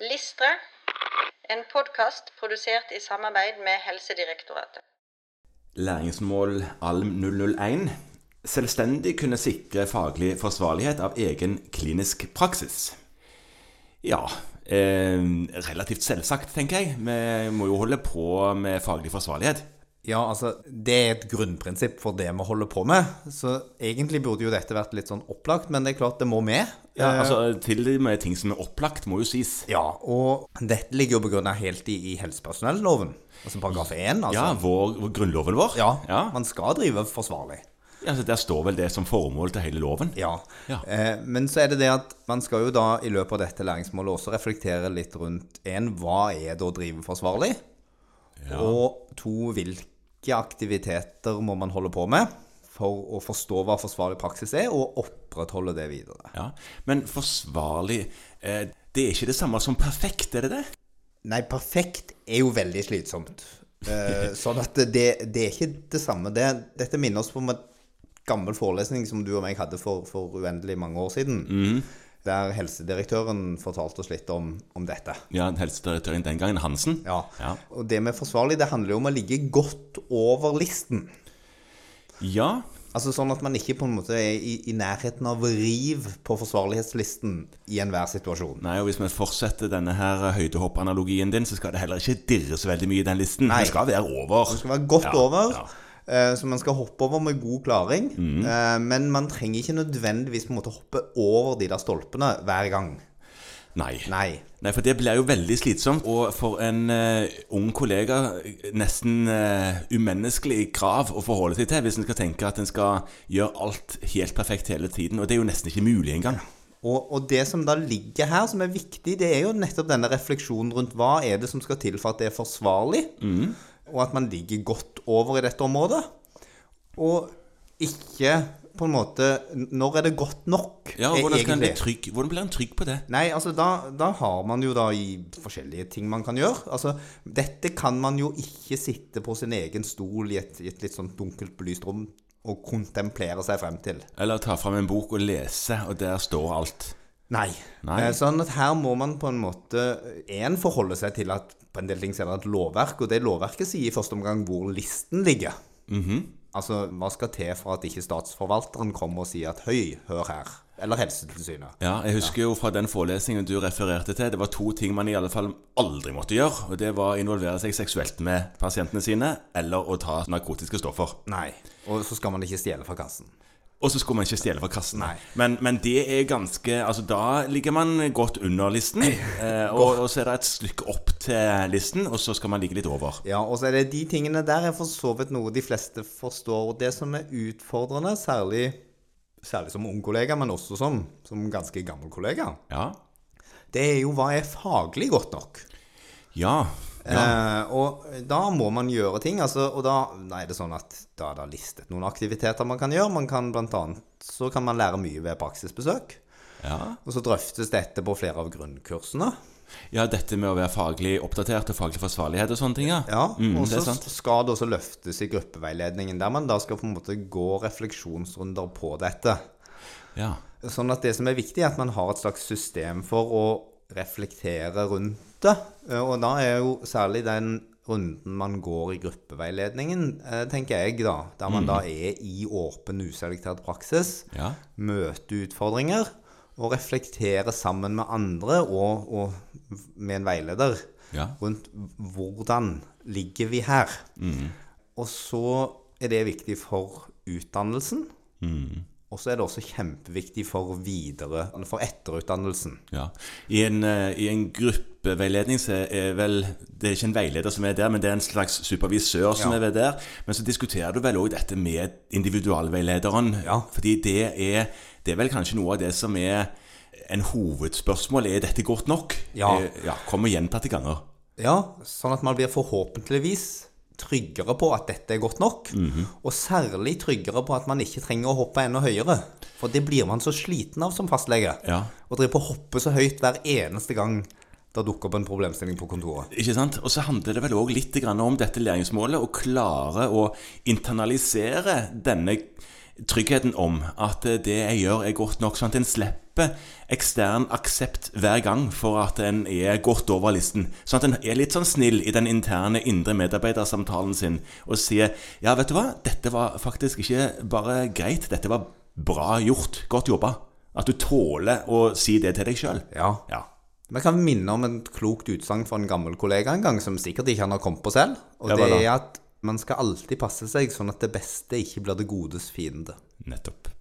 Listre, en podkast produsert i samarbeid med Helsedirektoratet. Læringsmål ALM 001 selvstendig kunne sikre faglig forsvarlighet av egen klinisk praksis. Ja, eh, relativt selvsagt, tenker jeg. Vi må jo holde på med faglig forsvarlighet. Ja, altså, det er et grunnprinsipp for det vi holder på med. Så egentlig burde jo dette vært litt sånn opplagt, men det er klart det må med. Ja, altså Til og med ting som er opplagt, må jo sies. Ja, og dette ligger jo begrunna helt i, i helsepersonelloven. Altså paragraf 1. Altså. Ja, vår, vår grunnloven vår. Ja, ja. man skal drive forsvarlig. Ja, så Der står vel det som formål til hele loven? Ja. Ja. Eh, men så er det det at man skal jo da i løpet av dette læringsmålet også reflektere litt rundt én, hva er det å drive forsvarlig? Og to, hvilke aktiviteter må man holde på med for å forstå hva forsvarlig praksis er, og opprettholde det videre? Ja, Men forsvarlig eh, Det er ikke det samme som perfekt, er det det? Nei, perfekt er jo veldig slitsomt. Eh, sånn at det, det er ikke det samme. Det, dette minner oss på en gammel forelesning som du og meg hadde for, for uendelig mange år siden. Der helsedirektøren fortalte oss litt om, om dette. Ja, Helsedirektøren den gangen, Hansen. Ja. Ja. Og det med forsvarlig, det handler jo om å ligge godt over listen. Ja, Altså sånn at man ikke på en måte er i, i nærheten av riv på forsvarlighetslisten i enhver situasjon. Nei, og Hvis vi fortsetter denne her høydehopp-analogien din, så skal det heller ikke dirre så veldig mye i den listen. Nei. Det skal være over. Det skal være godt Ja, over. ja. Eh, Så man skal hoppe over med god klaring. Mm. eh, Men man trenger ikke nødvendigvis på en måte hoppe over de der stolpene hver gang. Nei. Nei. Nei, for det blir jo veldig slitsomt. Og for en uh, ung kollega nesten uh, umenneskelig krav å forholde seg til hvis en skal tenke at en skal gjøre alt helt perfekt hele tiden. Og det er jo nesten ikke mulig engang. Og, og det som da ligger her, som er viktig, det er jo nettopp denne refleksjonen rundt hva er det som skal til for at det er forsvarlig, Mhm. Og at man ligger godt over i dette området. Og ikke på en måte Når er det godt nok? Ja, hvordan, bli trygg, hvordan blir en trygg på det? Nei, altså da, da har man jo da i forskjellige ting man kan gjøre. Altså, dette kan man jo ikke sitte på sin egen stol i et, i et litt sånn dunkelt belyst rom og kontemplere seg frem til. Eller ta fram en bok og lese, og der står alt. Nei. Nei. Eh, Sånn at her må man på en måte én forholde seg til at på en del ting senere er et lovverk, og det lovverket sier i første omgang hvor listen ligger. Altså, hva skal til for at ikke statsforvalteren kommer og sier at høy, hør her. Eller Helsetilsynet. Ja, jeg husker jo fra den forelesningen du refererte til, det var to ting man i alle fall aldri måtte gjøre. Og det var å involvere seg seksuelt med pasientene sine, eller å ta narkotiske stoffer. Nei. Og så skal man ikke stjele fra kassen. Og så skulle man ikke stjele fra kassen. Men, men det er ganske Altså, da ligger man godt under listen. Eh, og, og så er det et stykke opp til listen, og så skal man ligge litt over. Ja, og så er det de tingene der er for så vidt noe de fleste forstår. Det som er utfordrende, særlig, særlig som ung kollega, men også som, som ganske gammel kollega, Ja. det er jo hva er faglig godt nok. Ja. Ja. Eh, og da må man gjøre ting. Altså, og da, da er det sånn at da er det listet noen aktiviteter man kan gjøre. Man kan blant annet, så kan man lære mye ved praksisbesøk. ja. Og så drøftes dette på flere av grunnkursene. Ja, dette med å være faglig oppdatert og faglig forsvarlighet og sånne ting, ja. Ja, mm, og så skal det også løftes i gruppeveiledningen, der man da skal på en måte gå refleksjonsrunder på dette. Ja. Sånn at det som er viktig, er at man har et slags system for å reflektere rundt det. Eh, Og da er jo særlig den runden man går i gruppeveiledningen, eh, tenker jeg, da. Der man da er i åpen, uselektert praksis, Ja. møter utfordringer og reflekterer sammen med andre og, og med en veileder Ja. rundt hvordan ligger vi her. Og så er det viktig for utdannelsen. Og så er det også kjempeviktig for videre, for etterutdannelsen. Ja. I en, eh, I en gruppeveiledning så er vel Det er ikke en veileder som er der, men det er en slags supervisør som Ja. er ved der. Men så diskuterer du vel òg dette med individualveilederen. Ja. Fordi det er, det er vel kanskje noe av det som er en hovedspørsmål. Er dette godt nok? Ja. Eh, ja Kommer gjentatte ganger. Ja, sånn at man blir forhåpentligvis tryggere på at dette er godt nok. Og særlig tryggere på at man ikke trenger å hoppe enda høyere. For det blir man så sliten av som fastlege. Ja. Å drive på å hoppe så høyt hver eneste gang det dukker opp en problemstilling på kontoret. Ikke sant? Og så handler det vel òg litt om dette læringsmålet, å klare å internalisere denne tryggheten om at eh, det jeg gjør, er godt nok, sånn at en slipper ekstern aksept hver gang for at en er godt over listen. Sånn at en er litt sånn snill i den interne indre medarbeidersamtalen sin og sier ja, vet du hva, dette var faktisk ikke bare greit, dette var bra gjort, godt jobba. At du tåler å si det til deg sjøl. Ja. Ja. Vi kan minne om et klokt utsagn fra en gammel kollega en gang, som sikkert ikke han har kommet på selv. Og det, det er at man skal alltid passe seg sånn at det beste ikke blir det godes fiende. Nettopp.